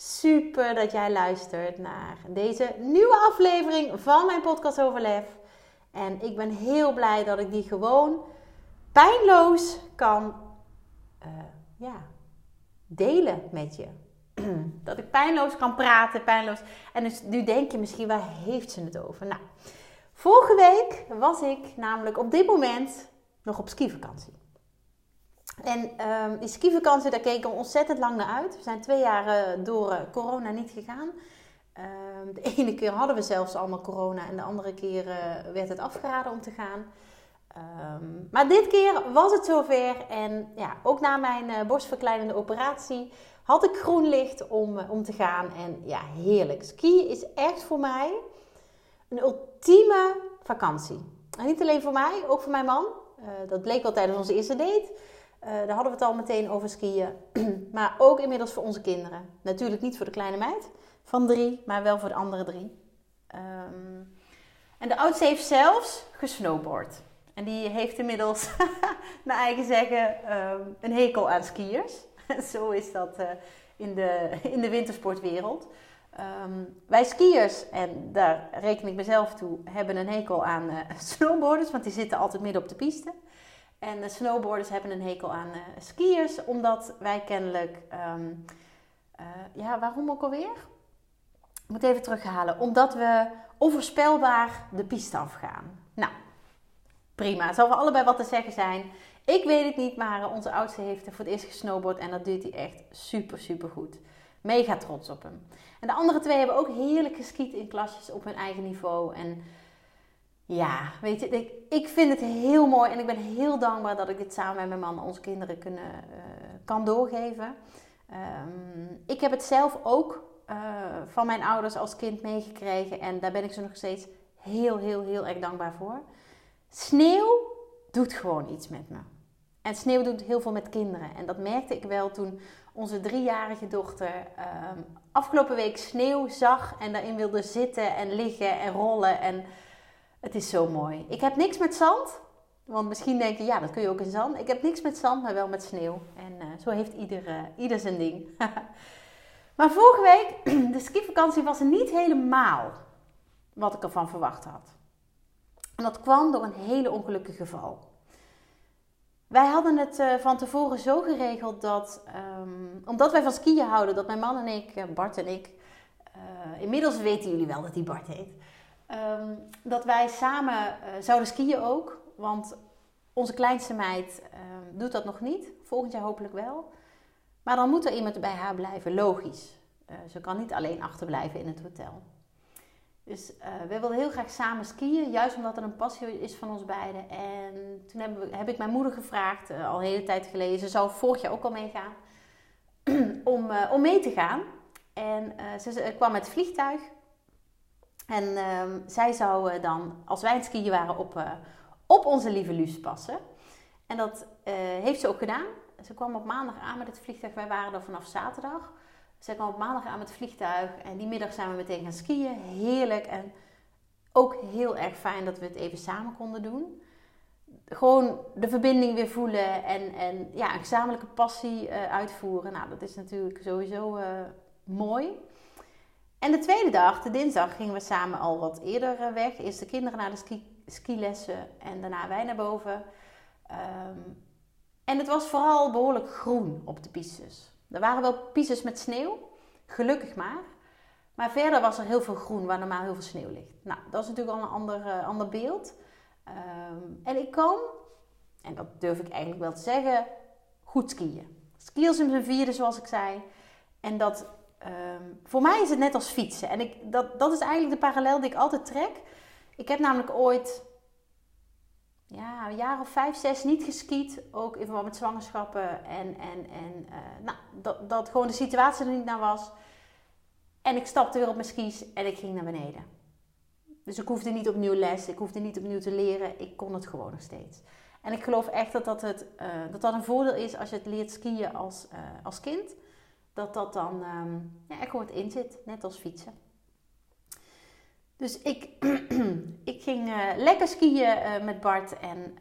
Super dat jij luistert naar deze nieuwe aflevering van mijn podcast Overlef. En ik ben heel blij dat ik die gewoon pijnloos kan uh, ja, delen met je. dat ik pijnloos kan praten, pijnloos. En dus nu denk je misschien, waar heeft ze het over? Nou, vorige week was ik namelijk op dit moment nog op skivakantie. En um, die skivakantie, daar keken we ontzettend lang naar uit. We zijn twee jaar door uh, corona niet gegaan. Um, de ene keer hadden we zelfs allemaal corona en de andere keer uh, werd het afgeraden om te gaan. Um, maar dit keer was het zover en ja, ook na mijn borstverkleinende operatie had ik groen licht om, om te gaan. En ja, heerlijk. Skiën is echt voor mij een ultieme vakantie. En niet alleen voor mij, ook voor mijn man. dat bleek al tijdens onze eerste date. Uh, daar hadden we het al meteen over skiën. maar ook inmiddels voor onze kinderen. Natuurlijk niet voor de kleine meid van drie, maar wel voor de andere drie. Um, en de oudste heeft zelfs gesnowboard. En die heeft inmiddels, naar eigen zeggen, um, een hekel aan skiers. Zo is dat uh, in, de, in de wintersportwereld. Um, wij skiers, en daar reken ik mezelf toe, hebben een hekel aan uh, snowboarders, want die zitten altijd midden op de piste. En de snowboarders hebben een hekel aan uh, skiers, omdat wij kennelijk, um, uh, ja, waarom ook alweer? Ik moet even terughalen. Omdat we onvoorspelbaar de piste afgaan. Nou, prima. Zal voor allebei wat te zeggen zijn. Ik weet het niet, maar onze oudste heeft er voor het eerst gesnowboard en dat doet hij echt super, super goed. Mega trots op hem. En de andere twee hebben ook heerlijk geskiet in klasjes op hun eigen niveau. En ja, weet je, ik, ik vind het heel mooi en ik ben heel dankbaar dat ik dit samen met mijn man onze kinderen kunnen, uh, kan doorgeven. Um, ik heb het zelf ook uh, van mijn ouders als kind meegekregen en daar ben ik ze nog steeds heel, heel, heel erg dankbaar voor. Sneeuw doet gewoon iets met me. En sneeuw doet heel veel met kinderen. En dat merkte ik wel toen onze driejarige dochter um, afgelopen week sneeuw zag en daarin wilde zitten en liggen en rollen. En het is zo mooi. Ik heb niks met zand. Want misschien denk je, ja, dat kun je ook in zand. Ik heb niks met zand, maar wel met sneeuw. En uh, zo heeft ieder, uh, ieder zijn ding. maar vorige week, de skivakantie was niet helemaal wat ik ervan verwacht had. En dat kwam door een hele ongelukkige geval. Wij hadden het uh, van tevoren zo geregeld dat, um, omdat wij van skiën houden, dat mijn man en ik, Bart en ik, inmiddels weten jullie wel dat hij Bart heet. Um, dat wij samen uh, zouden skiën ook. Want onze kleinste meid um, doet dat nog niet. Volgend jaar hopelijk wel. Maar dan moet er iemand bij haar blijven, logisch. Uh, ze kan niet alleen achterblijven in het hotel. Dus uh, we wilden heel graag samen skiën, juist omdat er een passie is van ons beiden. En toen heb, heb ik mijn moeder gevraagd, al een hele tijd geleden, ze zou vorig jaar ook al meegaan, om, om mee te gaan. En ze, ze kwam met vliegtuig en um, zij zou uh, dan, als wij aan het skiën waren, op, uh, op onze lieve Luus passen. En dat uh, heeft ze ook gedaan. Ze kwam op maandag aan met het vliegtuig. Wij waren er vanaf zaterdag. Ze kwam op maandag aan met het vliegtuig. En die middag zijn we meteen gaan skiën. Heerlijk. En ook heel erg fijn dat we het even samen konden doen. Gewoon de verbinding weer voelen en, en ja, een gezamenlijke passie uitvoeren. Nou, dat is natuurlijk sowieso mooi. En de tweede dag, de dinsdag, gingen we samen al wat eerder eh, weg. Eerst de kinderen naar de ski, skilessen en daarna wij naar boven. Um, en het was vooral behoorlijk groen op de pistes. Er waren wel pistes met sneeuw, gelukkig maar. Maar verder was er heel veel groen waar normaal heel veel sneeuw ligt. Nou, dat is natuurlijk al een ander, uh, ander beeld. Um, en ik kan, en dat durf ik eigenlijk wel te zeggen, goed skiën. Skiën in zijn vierde, zoals ik zei. En dat um, voor mij is het net als fietsen. En ik, dat, dat is eigenlijk de parallel die ik altijd trek. Ik heb namelijk ooit ja, een jaar of vijf, zes niet geskiet. Ook in verband met zwangerschappen. En, en, en uh, nou, dat, dat gewoon de situatie er niet naar was. En ik stapte weer op mijn skis en ik ging naar beneden. Dus ik hoefde niet opnieuw les, ik hoefde niet opnieuw te leren. Ik kon het gewoon nog steeds. En ik geloof echt dat dat, het, uh, dat, dat een voordeel is als je het leert skiën als, uh, als kind. Dat dat dan um, ja, echt gewoon inzit, net als fietsen. Dus ik, ik ging uh, lekker skiën met Bart en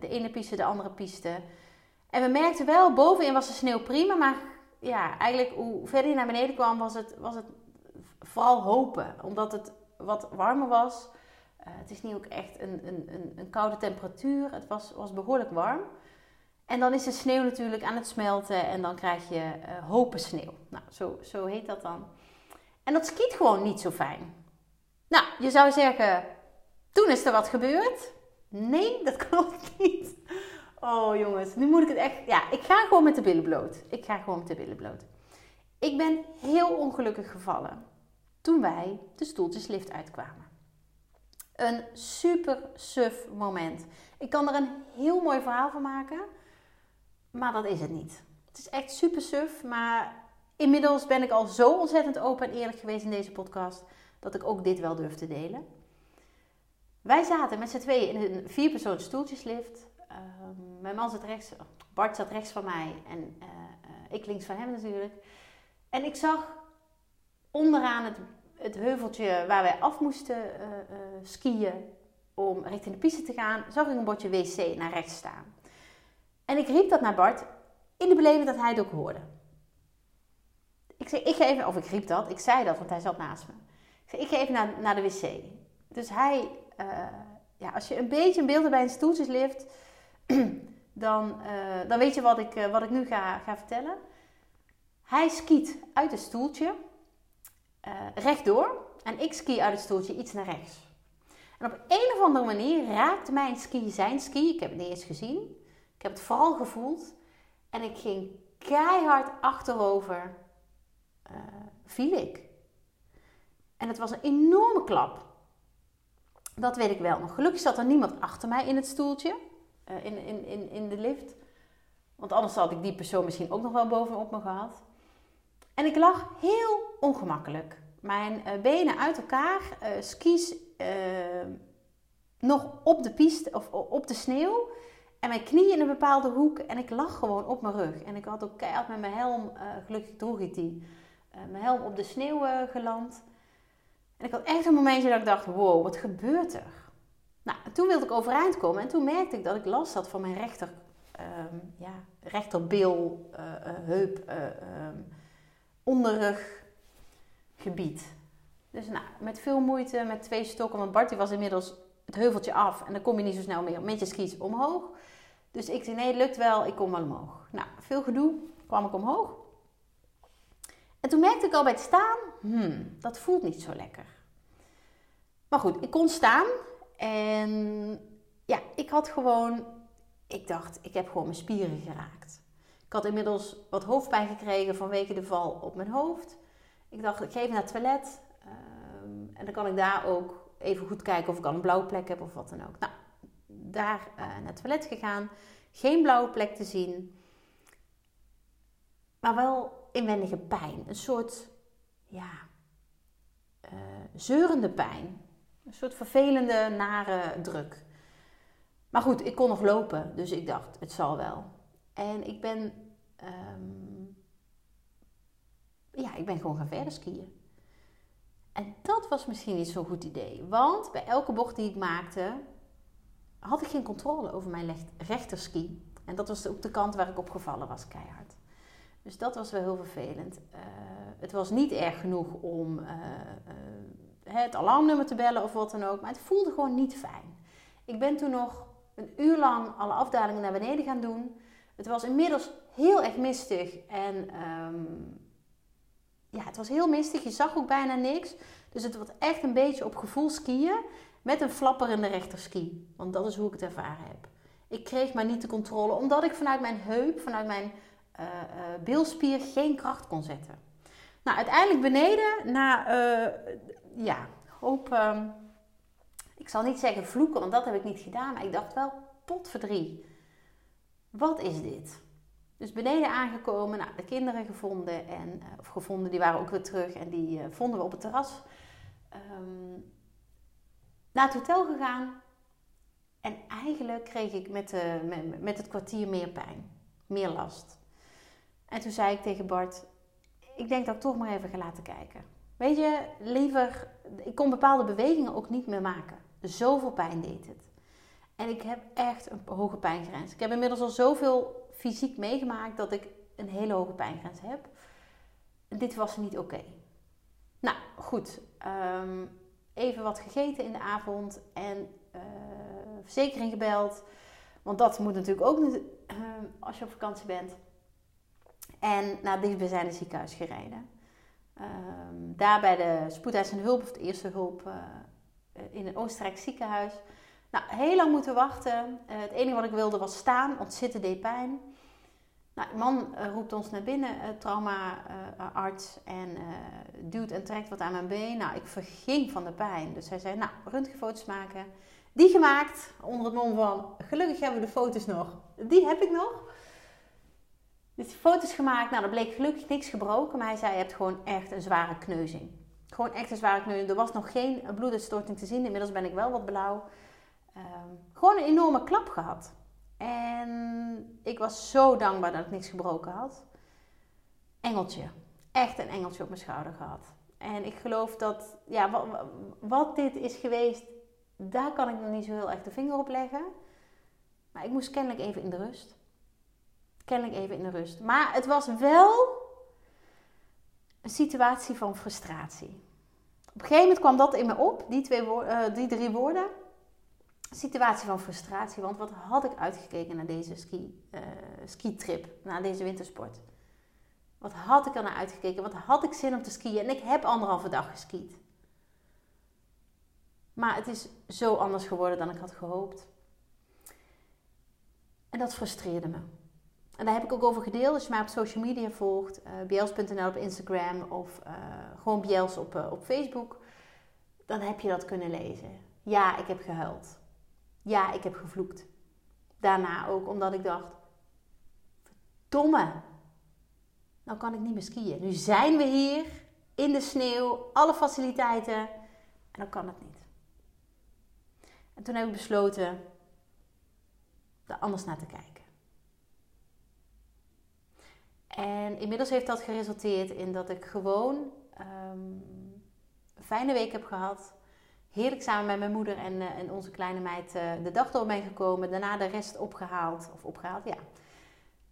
de ene piste, de andere piste. En we merkten wel, bovenin was de sneeuw prima, maar ja, eigenlijk hoe verder je naar beneden kwam, was het, was het vooral hopen. Omdat het wat warmer was. Het is niet ook echt een, een, een, een, koude temperatuur. Het was, was behoorlijk warm. En dan is de sneeuw natuurlijk aan het smelten en dan krijg je uh, hopen sneeuw. Nou, zo, zo heet dat dan. En dat skiet gewoon niet zo fijn. Nou, je zou zeggen, toen is er wat gebeurd. Nee, dat klopt niet. Oh jongens, nu moet ik het echt. Ja, ik ga gewoon met de billen bloot. Ik ga gewoon met de billen bloot. Ik ben heel ongelukkig gevallen toen wij de stoeltjeslift uitkwamen. Een super suf moment. Ik kan er een heel mooi verhaal van maken, maar dat is het niet. Het is echt super suf, maar inmiddels ben ik al zo ontzettend open en eerlijk geweest in deze podcast dat ik ook dit wel durf te delen. Wij zaten met z'n tweeën in een vierpersoons stoeltjeslift. Ehm, mijn man zat rechts, Bart zat rechts van mij en uh, ik links van hem natuurlijk. En ik zag onderaan het, het heuveltje waar wij af moesten uh, skiën om richting de piste te gaan, zag ik een bordje wc naar rechts staan. En ik riep dat naar Bart in de beleving dat hij het ook hoorde. Ik zei, ik ga even, of ik riep dat, ik zei dat, want hij zat naast me. Ik zei, ik ga even naar, naar de wc. Dus hij, ja, als je een beetje een beeld bij een stoeltjeslift, dan, uh, dan weet je wat ik, uh, wat ik nu ga, ga vertellen. Hij skiet uit het stoeltje rechtdoor en ik ski uit het stoeltje iets naar rechts. En op een of andere manier raakt mijn ski zijn ski. Ik heb het niet eens gezien. Ik heb het vooral gevoeld. En ik ging keihard achterover. viel ik. En het was een enorme klap. Dat weet ik wel nog. Gelukkig zat er niemand achter mij in het stoeltje. Uh, in, in, in, in de lift. Want anders had ik die persoon misschien ook nog wel bovenop me gehad. En ik lag heel ongemakkelijk. Mijn uh, benen uit elkaar, uh, skis nog op de piste of op de sneeuw. En mijn knieën in een bepaalde hoek. En ik lag gewoon op mijn rug. En ik had ook keihard met mijn helm, gelukkig droeg ik die, mijn helm op de sneeuw geland. En ik had echt een momentje dat ik dacht, wow, wat gebeurt er? Nou, toen wilde ik overeind komen en toen merkte ik dat ik last had van mijn rechter, um, ja, rechterbeel, uh, heup, um, onderruggebied. Dus nou, met veel moeite, met twee stokken, want Bart was inmiddels het heuveltje af en dan kom je niet zo snel meer met je skis omhoog. Dus ik zei, nee, lukt wel, ik kom wel omhoog. Nou, veel gedoe, kwam ik omhoog. En toen merkte ik al bij het staan, hmm, dat voelt niet zo lekker. Maar goed, ik kon staan en ja, ik had gewoon, ik dacht, ik heb gewoon mijn spieren geraakt. Ik had inmiddels wat hoofdpijn gekregen vanwege de val op mijn hoofd. Ik dacht, ik ga even naar het toilet. Um, en dan kan ik daar ook even goed kijken of ik al een blauwe plek heb of wat dan ook. Nou, daar uh, naar het toilet gegaan. Geen blauwe plek te zien. Maar wel inwendige pijn. Een soort, ja, uh, zeurende pijn. Een soort vervelende, nare druk. Maar goed, ik kon nog lopen, dus ik dacht, het zal wel. En ik ben, um, ja, ik ben gewoon gaan verder skiën. En dat was misschien niet zo'n goed idee, want bij elke bocht die ik maakte, had ik geen controle over mijn rechterski. En dat was ook de kant waar ik op gevallen was, keihard. Dus dat was wel heel vervelend. Uh, het was niet erg genoeg om uh, uh, het alarmnummer te bellen of wat dan ook. Maar het voelde gewoon niet fijn. Ik ben toen nog een uur lang alle afdalingen naar beneden gaan doen. Het was inmiddels heel erg mistig. En um, ja, het was heel mistig. Je zag ook bijna niks. Dus het was echt een beetje op gevoel skiën. Met een flapper in de rechterski. Want dat is hoe ik het ervaren heb. Ik kreeg maar niet de controle. Omdat ik vanuit mijn heup, vanuit mijn uh, uh, bilspier geen kracht kon zetten. Nou, uiteindelijk beneden, na uh, ja, hoop, um, ik zal niet zeggen vloeken, want dat heb ik niet gedaan, maar ik dacht wel, potverdrie. Wat is dit? Dus beneden aangekomen, nou, de kinderen gevonden. En, eh, of gevonden, die waren ook weer terug. En die uh, vonden we op het terras. Um, naar het hotel gegaan. En eigenlijk kreeg ik met, de, met, met het kwartier meer pijn. Meer last. En toen zei ik tegen Bart... Ik denk dat ik toch maar even ga laten kijken. Weet je, liever... Ik kon bepaalde bewegingen ook niet meer maken. Zoveel pijn deed het. En ik heb echt een hoge pijngrens. Ik heb inmiddels al zoveel fysiek meegemaakt dat ik een hele hoge pijngrens heb. Dit was niet oké. Nou, goed. Ehm, even wat gegeten in de avond en uh, verzekering gebeld. Want dat moet natuurlijk ook uh, als je op vakantie bent. En naar het ziekenhuis gereden. Um, daar bij de spoedeisende hulp, of de eerste hulp uh, in een Oostenrijk ziekenhuis. Nou, heel lang moeten wachten. Uh, het enige wat ik wilde was staan, ontzettend deed pijn. Nou, man uh, roept ons naar binnen, uh, traumaarts, en duwt en trekt wat aan mijn been. Nou, ik verging van de pijn. Dus hij zei, nou, röntgenfoto's maken. Die gemaakt, onder het mom van, gelukkig hebben we de foto's nog. Die heb ik nog. Dus foto's gemaakt, nou, er bleek gelukkig niks gebroken. Maar hij zei, je hebt gewoon echt een zware kneuzing. Gewoon echt een zware kneuzing. Er was nog geen bloeduitstorting te zien. Inmiddels ben ik wel wat blauw. Ehm, gewoon een enorme klap gehad. En ik was zo dankbaar dat ik niks gebroken had. Engeltje. Echt een engeltje op mijn schouder gehad. En ik geloof dat, ja, wat, dit is geweest, daar kan ik nog niet zo heel erg de vinger op leggen. Maar ik moest kennelijk even in de rust. Kennelijk even in de rust. Maar het was wel een situatie van frustratie. Op een gegeven moment kwam dat in me op, die, twee, uh, die drie woorden situatie van frustratie. Want wat had ik uitgekeken naar deze ski, uh, skitrip, naar deze wintersport? Wat had ik er naar uitgekeken? Wat had ik zin om te skiën? En ik heb anderhalve dag geskiet. Maar het is zo anders geworden dan ik had gehoopt. En dat frustreerde me. En daar heb ik ook over gedeeld. Als je mij op social media volgt, uh, eh, bjels.nl op Instagram of uh, gewoon bjels op, op Facebook, dan heb je dat kunnen lezen. Ja, ik heb gehuild. Ja, ik heb gevloekt. Daarna ook omdat ik dacht: verdomme, nou kan ik niet meer skiën. Nu zijn we hier in de sneeuw, alle faciliteiten en dan kan het niet. En toen heb ik besloten er anders naar te kijken. En inmiddels heeft dat geresulteerd in dat ik gewoon um, een fijne week heb gehad heerlijk samen met mijn moeder en, uh, en onze kleine meid uh, de dag door ben gekomen. Daarna de rest opgehaald. Of opgehaald, ja.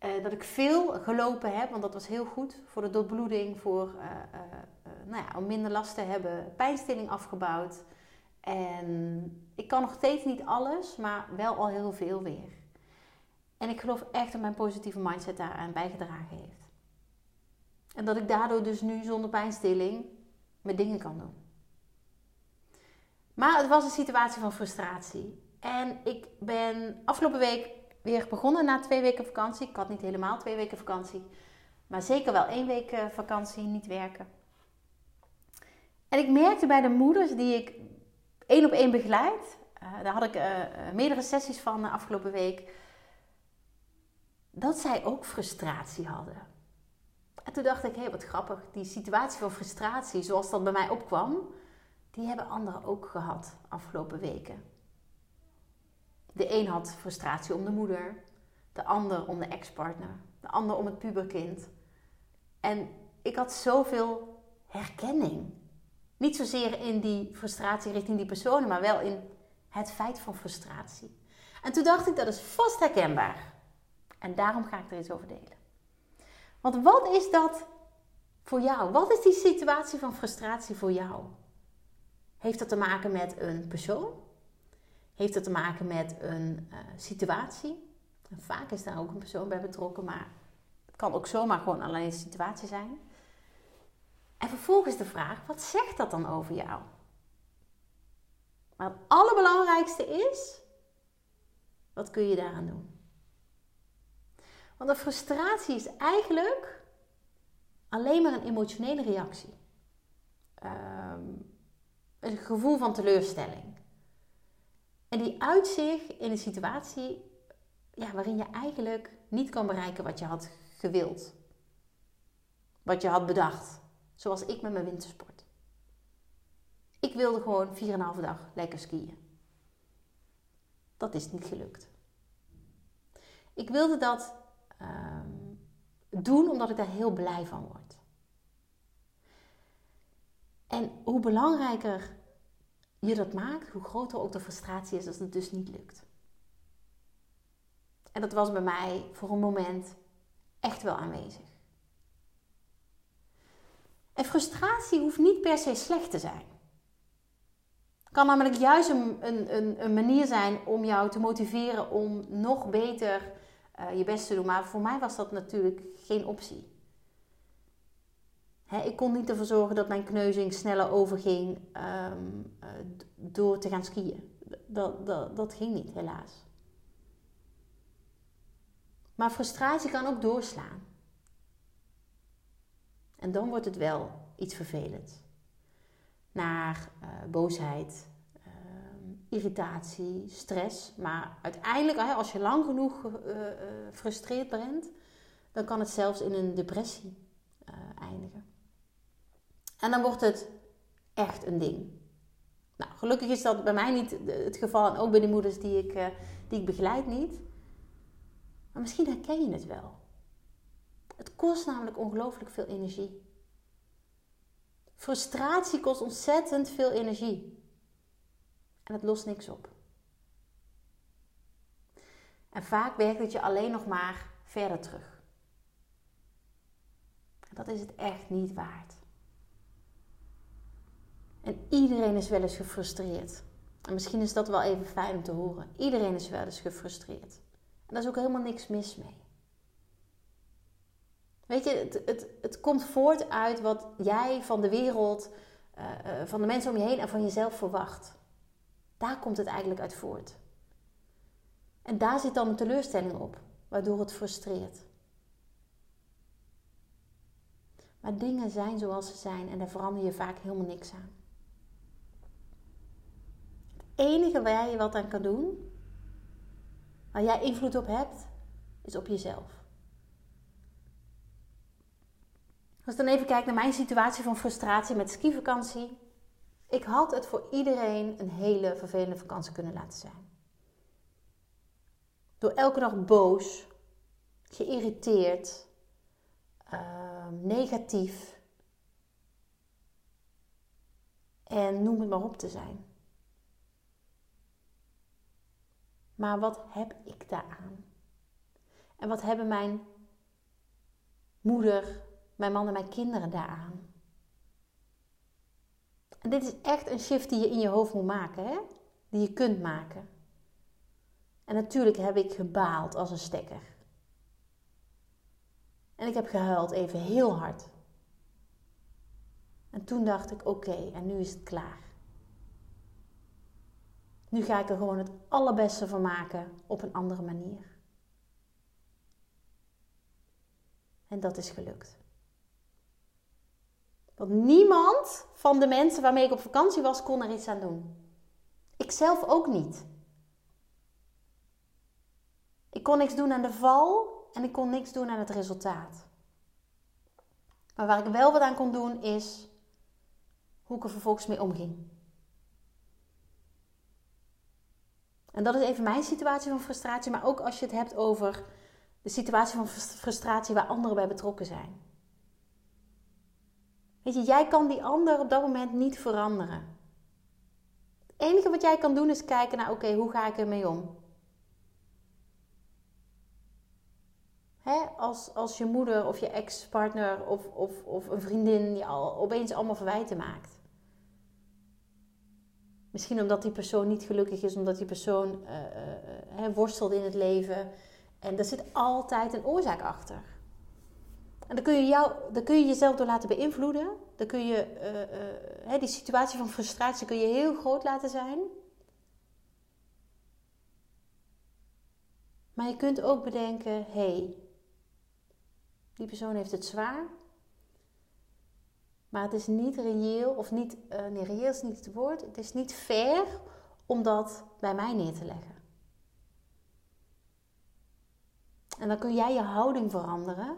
Uh, dat ik veel gelopen heb, want dat was heel goed voor de doorbloeding, voor nou ja, om minder last te hebben, pijnstilling afgebouwd. En ik kan nog steeds niet alles, maar wel al heel veel weer. En ik geloof echt dat mijn positieve mindset daaraan bijgedragen heeft. En dat ik daardoor dus nu zonder pijnstilling mijn dingen kan doen. Maar het was een situatie van frustratie. En ik ben afgelopen week weer begonnen na twee weken vakantie. Ik had niet helemaal twee weken vakantie, maar zeker wel één week eh, vakantie, niet werken. En ik merkte bij de moeders die ik één op één begeleid, uh, daar had ik uh, meerdere sessies van de afgelopen week, dat zij ook frustratie hadden. En toen dacht ik, hé, hey, wat grappig, die situatie van frustratie, zoals dat bij mij opkwam, die hebben anderen ook gehad afgelopen weken. De een had frustratie om de moeder, de ander om de ex-partner, de ander om het puberkind. En ik had zoveel herkenning. Niet zozeer in die frustratie richting die personen, maar wel in het feit van frustratie. En toen dacht ik, dat is vast herkenbaar. En daarom ga ik er iets over delen. Want wat is dat voor jou? Wat is die situatie van frustratie voor jou? Heeft dat te maken met een persoon? Heeft dat te maken met een uh, situatie? Vaak is daar ook een persoon bij betrokken, maar het kan ook zomaar gewoon alleen een situatie zijn. En vervolgens de vraag: wat zegt dat dan over jou? Maar het allerbelangrijkste is: wat kun je daaraan doen? Want een frustratie is eigenlijk alleen maar een emotionele reactie. Um, een gevoel van teleurstelling. En die uit zich in een situatie ja, waarin je eigenlijk niet kan bereiken wat je had gewild. Wat je had bedacht. Zoals ik met mijn wintersport. Ik wilde gewoon 4,5 dag lekker skiën. Dat is niet gelukt. Ik wilde dat ehm, doen omdat ik daar heel blij van word. En hoe belangrijker je dat maakt, hoe groter ook de frustratie is als het dus niet lukt. En dat was bij mij voor een moment echt wel aanwezig. En frustratie hoeft niet per se slecht te zijn. Het kan namelijk juist een, een, een manier zijn om jou te motiveren om nog beter uh, je best te doen. Maar voor mij was dat natuurlijk geen optie. Ik kon niet ervoor zorgen dat mijn kneuzing sneller overging um, uh, door te gaan skiën. Dat, dat, dat ging niet, helaas. Maar frustratie kan ook doorslaan. En dan wordt het wel iets vervelends. Naar uh, boosheid, uh, irritatie, stress. Maar uiteindelijk, als je lang genoeg gefrustreerd uh, bent, dan kan het zelfs in een depressie eindigen. En dan wordt het echt een ding. Nou, gelukkig is dat bij mij niet het geval en ook bij de moeders die ik, die ik begeleid niet. Maar misschien herken je het wel. Het kost namelijk ongelooflijk veel energie. Frustratie kost ontzettend veel energie. En het lost niks op. En vaak werkt het je alleen nog maar verder terug. En dat is het echt niet waard. En iedereen is wel eens gefrustreerd. En misschien is dat wel even fijn om te horen. Iedereen is wel eens gefrustreerd. En daar is ook helemaal niks mis mee. Weet je, het, het, het komt voort uit wat jij van de wereld, uh, uh, van de mensen om je heen en van jezelf verwacht. Daar komt het eigenlijk uit voort. En daar zit dan een teleurstelling op, waardoor het frustreert. Maar dingen zijn zoals ze zijn en daar verander je vaak helemaal niks aan. Enige waar je wat aan kan doen, waar jij invloed op hebt, is op jezelf. Als ik dan even kijk naar mijn situatie van frustratie met skivakantie. Ik had het voor iedereen een hele vervelende vakantie kunnen laten zijn. Door elke dag boos, geïrriteerd, uh, negatief en noem het maar op te zijn. Maar wat heb ik daaraan? En wat hebben mijn moeder, mijn man en mijn kinderen daaraan? En dit is echt een shift die je in je hoofd moet maken, hè? die je kunt maken. En natuurlijk heb ik gebaald als een stekker. En ik heb gehuild even heel hard. En toen dacht ik: oké, en nu is het klaar. Nu ga ik er gewoon het allerbeste van maken op een andere manier. En dat is gelukt. Want niemand van de mensen waarmee ik op vakantie was, kon er iets aan doen. Ik zelf ook niet. Ik kon niks doen aan de val en ik kon niks doen aan het resultaat. Maar waar ik wel wat aan kon doen is hoe ik er vervolgens mee omging. En dat is even mijn situatie van frustratie, maar ook als je het hebt over de situatie van frustratie waar anderen bij betrokken zijn. Weet je, jij kan die ander op dat moment niet veranderen. Het enige wat jij kan doen is kijken naar, oké, hoe ga ik ermee om? Als, als je moeder of je ex-partner of, of, of een vriendin je al opeens allemaal verwijten maakt. Misschien omdat die persoon niet gelukkig is, omdat die persoon uh, worstelt in het leven. En er zit altijd een oorzaak achter. En dan kun je, jou, dan kun je jezelf door laten beïnvloeden. Dan kun je die situatie van frustratie kun je heel groot laten zijn. Maar je kunt ook bedenken: hé, hey, die persoon heeft het zwaar. Maar het is niet reëel, of niet, uh, nee, reëel is niet het woord. Het is niet fair om dat bij mij neer te leggen. En dan kun jij je houding veranderen.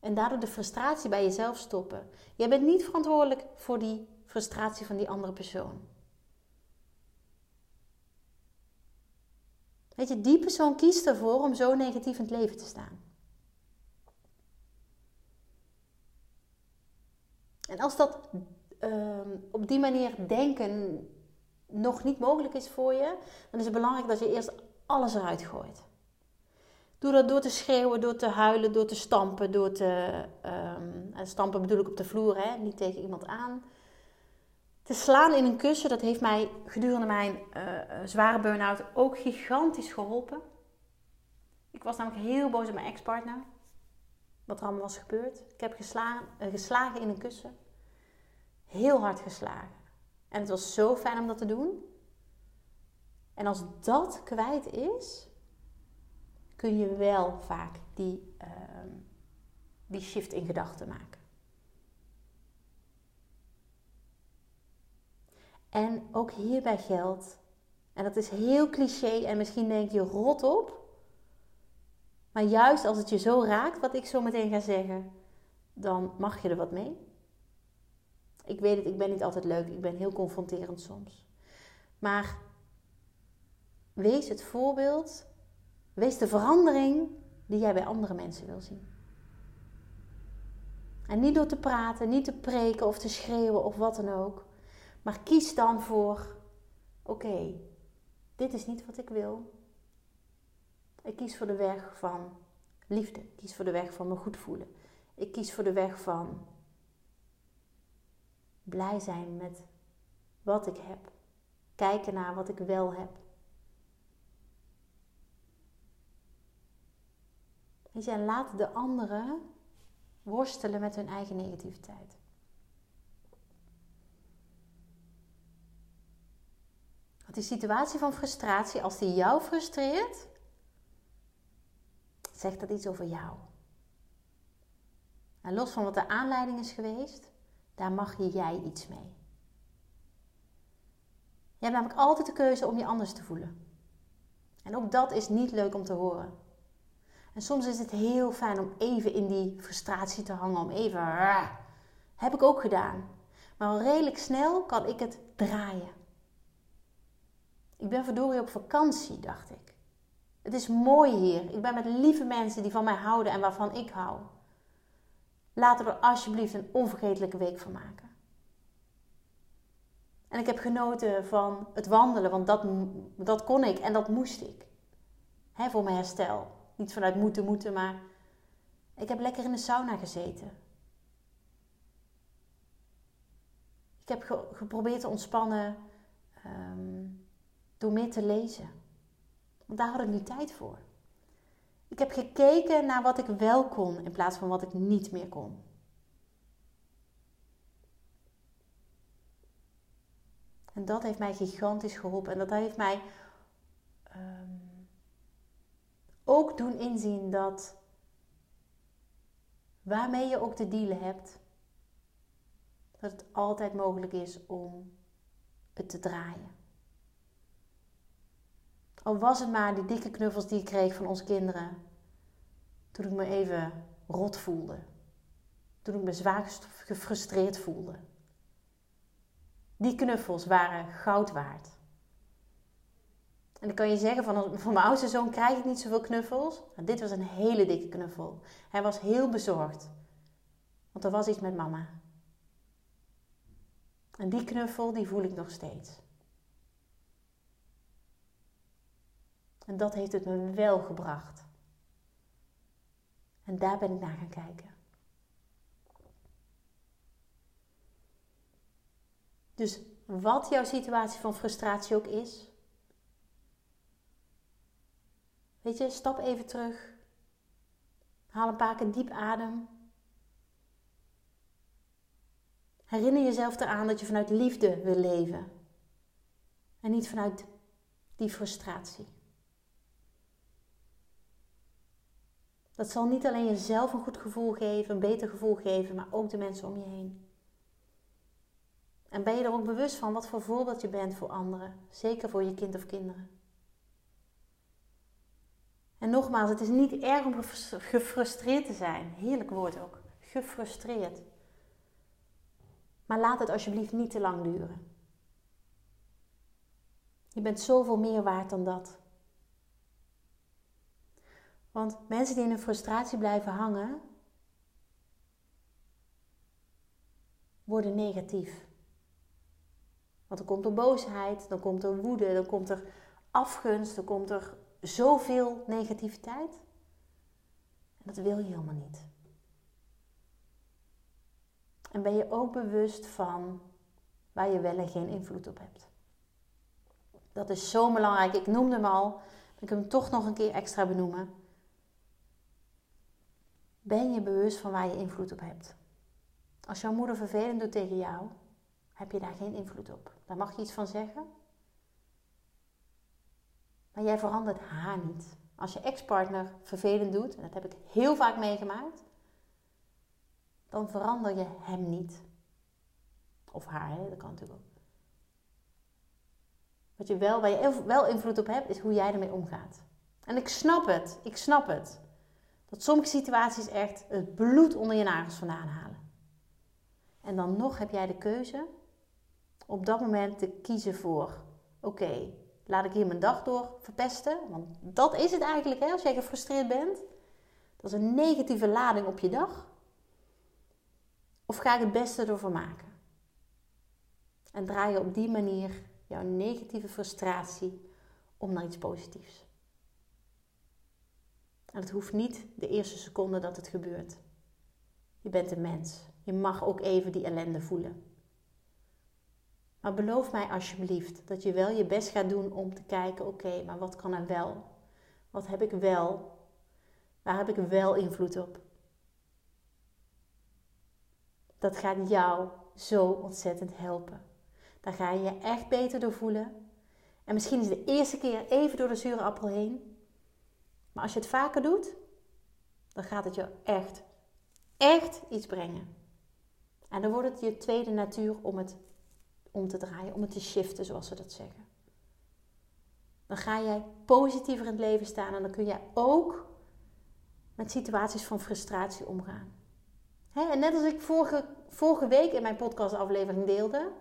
En daardoor de frustratie bij jezelf stoppen. Jij bent niet verantwoordelijk voor die frustratie van die andere persoon. Weet je, die persoon kiest ervoor om zo negatief in het leven te staan. Als dat uh, op die manier denken nog niet mogelijk is voor je, dan is het belangrijk dat je eerst alles eruit gooit. Doe dat door te schreeuwen, door te huilen, door te stampen, door te. Um, stampen bedoel ik op de vloer, hè? niet tegen iemand aan. Te slaan in een kussen, dat heeft mij gedurende mijn uh, zware burn-out ook gigantisch geholpen. Ik was namelijk heel boos op mijn ex-partner. Wat er allemaal was gebeurd. Ik heb geslagen, uh, geslagen in een kussen. Heel hard geslagen. En het was zo fijn om dat te doen. En als dat kwijt is, kun je wel vaak die, uh, die shift in gedachten maken. En ook hierbij geldt, en dat is heel cliché en misschien denk je rot op, maar juist als het je zo raakt, wat ik zo meteen ga zeggen, dan mag je er wat mee. Ik weet het, ik ben niet altijd leuk, ik ben heel confronterend soms. Maar wees het voorbeeld, wees de verandering die jij bij andere mensen wil zien. En niet door te praten, niet te preken of te schreeuwen of wat dan ook. Maar kies dan voor: oké, dit is niet wat ik wil. Ik kies voor de weg van liefde. Ik kies voor de weg van me goed voelen. Ik kies voor de weg van blij zijn met wat ik heb. Kijken naar wat ik wel heb. Weet je, en laat de anderen worstelen met hun eigen negativiteit. Want die situatie van frustratie, als die jou frustreert, zegt dat iets over jou. En los van wat de aanleiding is geweest, daar mag jij iets mee. Je hebt namelijk altijd de keuze om je anders te voelen. En ook dat is niet leuk om te horen. En soms is het heel fijn om even in die frustratie te hangen, om even. Heb ik ook gedaan. Maar al redelijk snel kan ik het draaien. Ik ben verdorie op vakantie, dacht ik. Het is mooi hier. Ik ben met lieve mensen die van mij houden en waarvan ik hou. Laten we er alsjeblieft een onvergetelijke week van maken. En ik heb genoten van het wandelen, want dat, dat kon ik en dat moest ik. He, voor mijn herstel. Niet vanuit moeten, moeten, maar ik heb lekker in de sauna gezeten. Ik heb geprobeerd te ontspannen ehm, door meer te lezen. Want daar had ik nu tijd voor. Ik heb gekeken naar wat ik wel kon in plaats van wat ik niet meer kon. En dat heeft mij gigantisch geholpen. En dat heeft mij ehm, ook doen inzien dat waarmee je ook te dealen hebt, dat het altijd mogelijk is om het te draaien. Al was het maar die dikke knuffels die ik kreeg van onze kinderen. Toen ik me even rot voelde. Toen ik me zwaar gefrustreerd voelde. Die knuffels waren goud waard. En dan kan je zeggen, van, van mijn oudste zoon krijg ik niet zoveel knuffels. Maar dit was een hele dikke knuffel. Hij was heel bezorgd. Want er was iets met mama. En die knuffel, die voel ik nog steeds. En dat heeft het me wel gebracht. En daar ben ik naar gaan kijken. Dus wat jouw situatie van frustratie ook is, weet je, stap even terug. Haal een paar keer diep adem. Herinner jezelf eraan dat je vanuit liefde wil leven en niet vanuit die frustratie. Dat zal niet alleen jezelf een goed gevoel geven, een beter gevoel geven, maar ook de mensen om je heen. En ben je er ook bewust van wat voor voorbeeld je bent voor anderen, zeker voor je kind of kinderen. En nogmaals, het is niet erg om gefrustreerd te zijn. Heerlijk woord ook. Gefrustreerd. Maar laat het alsjeblieft niet te lang duren. Je bent zoveel meer waard dan dat. Want mensen die in een frustratie blijven hangen, worden negatief. Want dan komt er boosheid, dan komt er woede, dan komt er afgunst, dan komt er zoveel negativiteit. En dat wil je helemaal niet. En ben je ook bewust van waar je wel en geen invloed op hebt. Dat is zo belangrijk. Ik noemde hem al, maar ik hem toch nog een keer extra benoemen. Ben je bewust van waar je invloed op hebt? Als jouw moeder vervelend doet tegen jou, heb je daar geen invloed op. Daar mag je iets van zeggen. Maar jij verandert haar niet. Als je ex-partner vervelend doet, en dat heb ik heel vaak meegemaakt, dan verander je hem niet. Of haar, dat kan natuurlijk ook. Wat je wel, waar je wel invloed op hebt, is hoe jij ermee omgaat. En ik snap het, ik snap het. Dat sommige situaties echt het bloed onder je nagels vandaan halen. En dan nog heb jij de keuze op dat moment te kiezen voor: oké, laat ik hier mijn dag door verpesten? Want dat is het eigenlijk, hè, als jij gefrustreerd bent. Dat is een negatieve lading op je dag. Of ga ik het beste ervan maken? En draai je op die manier jouw negatieve frustratie om naar iets positiefs. En het hoeft niet de eerste seconde dat het gebeurt. Je bent een mens. Je mag ook even die ellende voelen. Maar beloof mij alsjeblieft dat je wel je best gaat doen om te kijken: oké, maar wat kan er wel? Wat heb ik wel? Waar heb ik wel invloed op? Dat gaat jou zo ontzettend helpen. Daar ga je je echt beter door voelen. En misschien is de eerste keer even door de zure appel heen. Maar als je het vaker doet, dan gaat het je echt, echt iets brengen. En dan wordt het je tweede natuur om het om te draaien, om het te shiften, zoals ze dat zeggen. Dan ga jij positiever in het leven staan en dan kun jij ook met situaties van frustratie omgaan. en net als ik vorige, vorige week in mijn podcastaflevering deelde,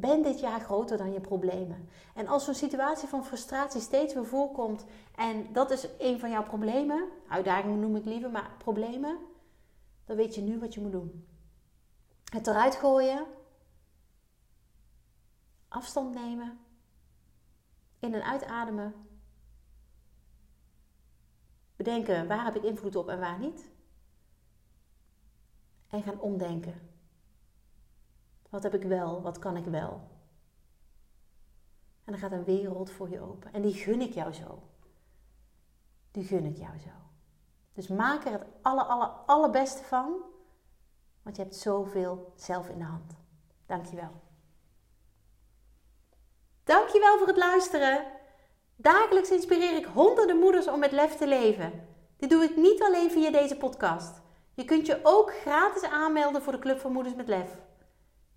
ben dit jaar groter dan je problemen. En als zo'n situatie van frustratie steeds weer voorkomt en dat is een van jouw problemen, uitdagingen noem ik liever, maar problemen, dan weet je nu wat je moet doen. Het eruit gooien, afstand nemen, in- en uitademen, bedenken waar heb ik invloed op en waar niet. En gaan omdenken. Wat heb ik wel? Wat kan ik wel? En dan gaat een wereld voor je open. En die gun ik jou zo. Die gun ik jou zo. Dus maak er het aller, aller, allerbeste van. Want je hebt zoveel zelf in de hand. Dankjewel. Dankjewel voor het luisteren. Dagelijks inspireer ik honderden moeders om met lef te leven. Dit doe ik niet alleen via deze podcast. Je kunt je ook gratis aanmelden voor de Club van Moeders met Lef.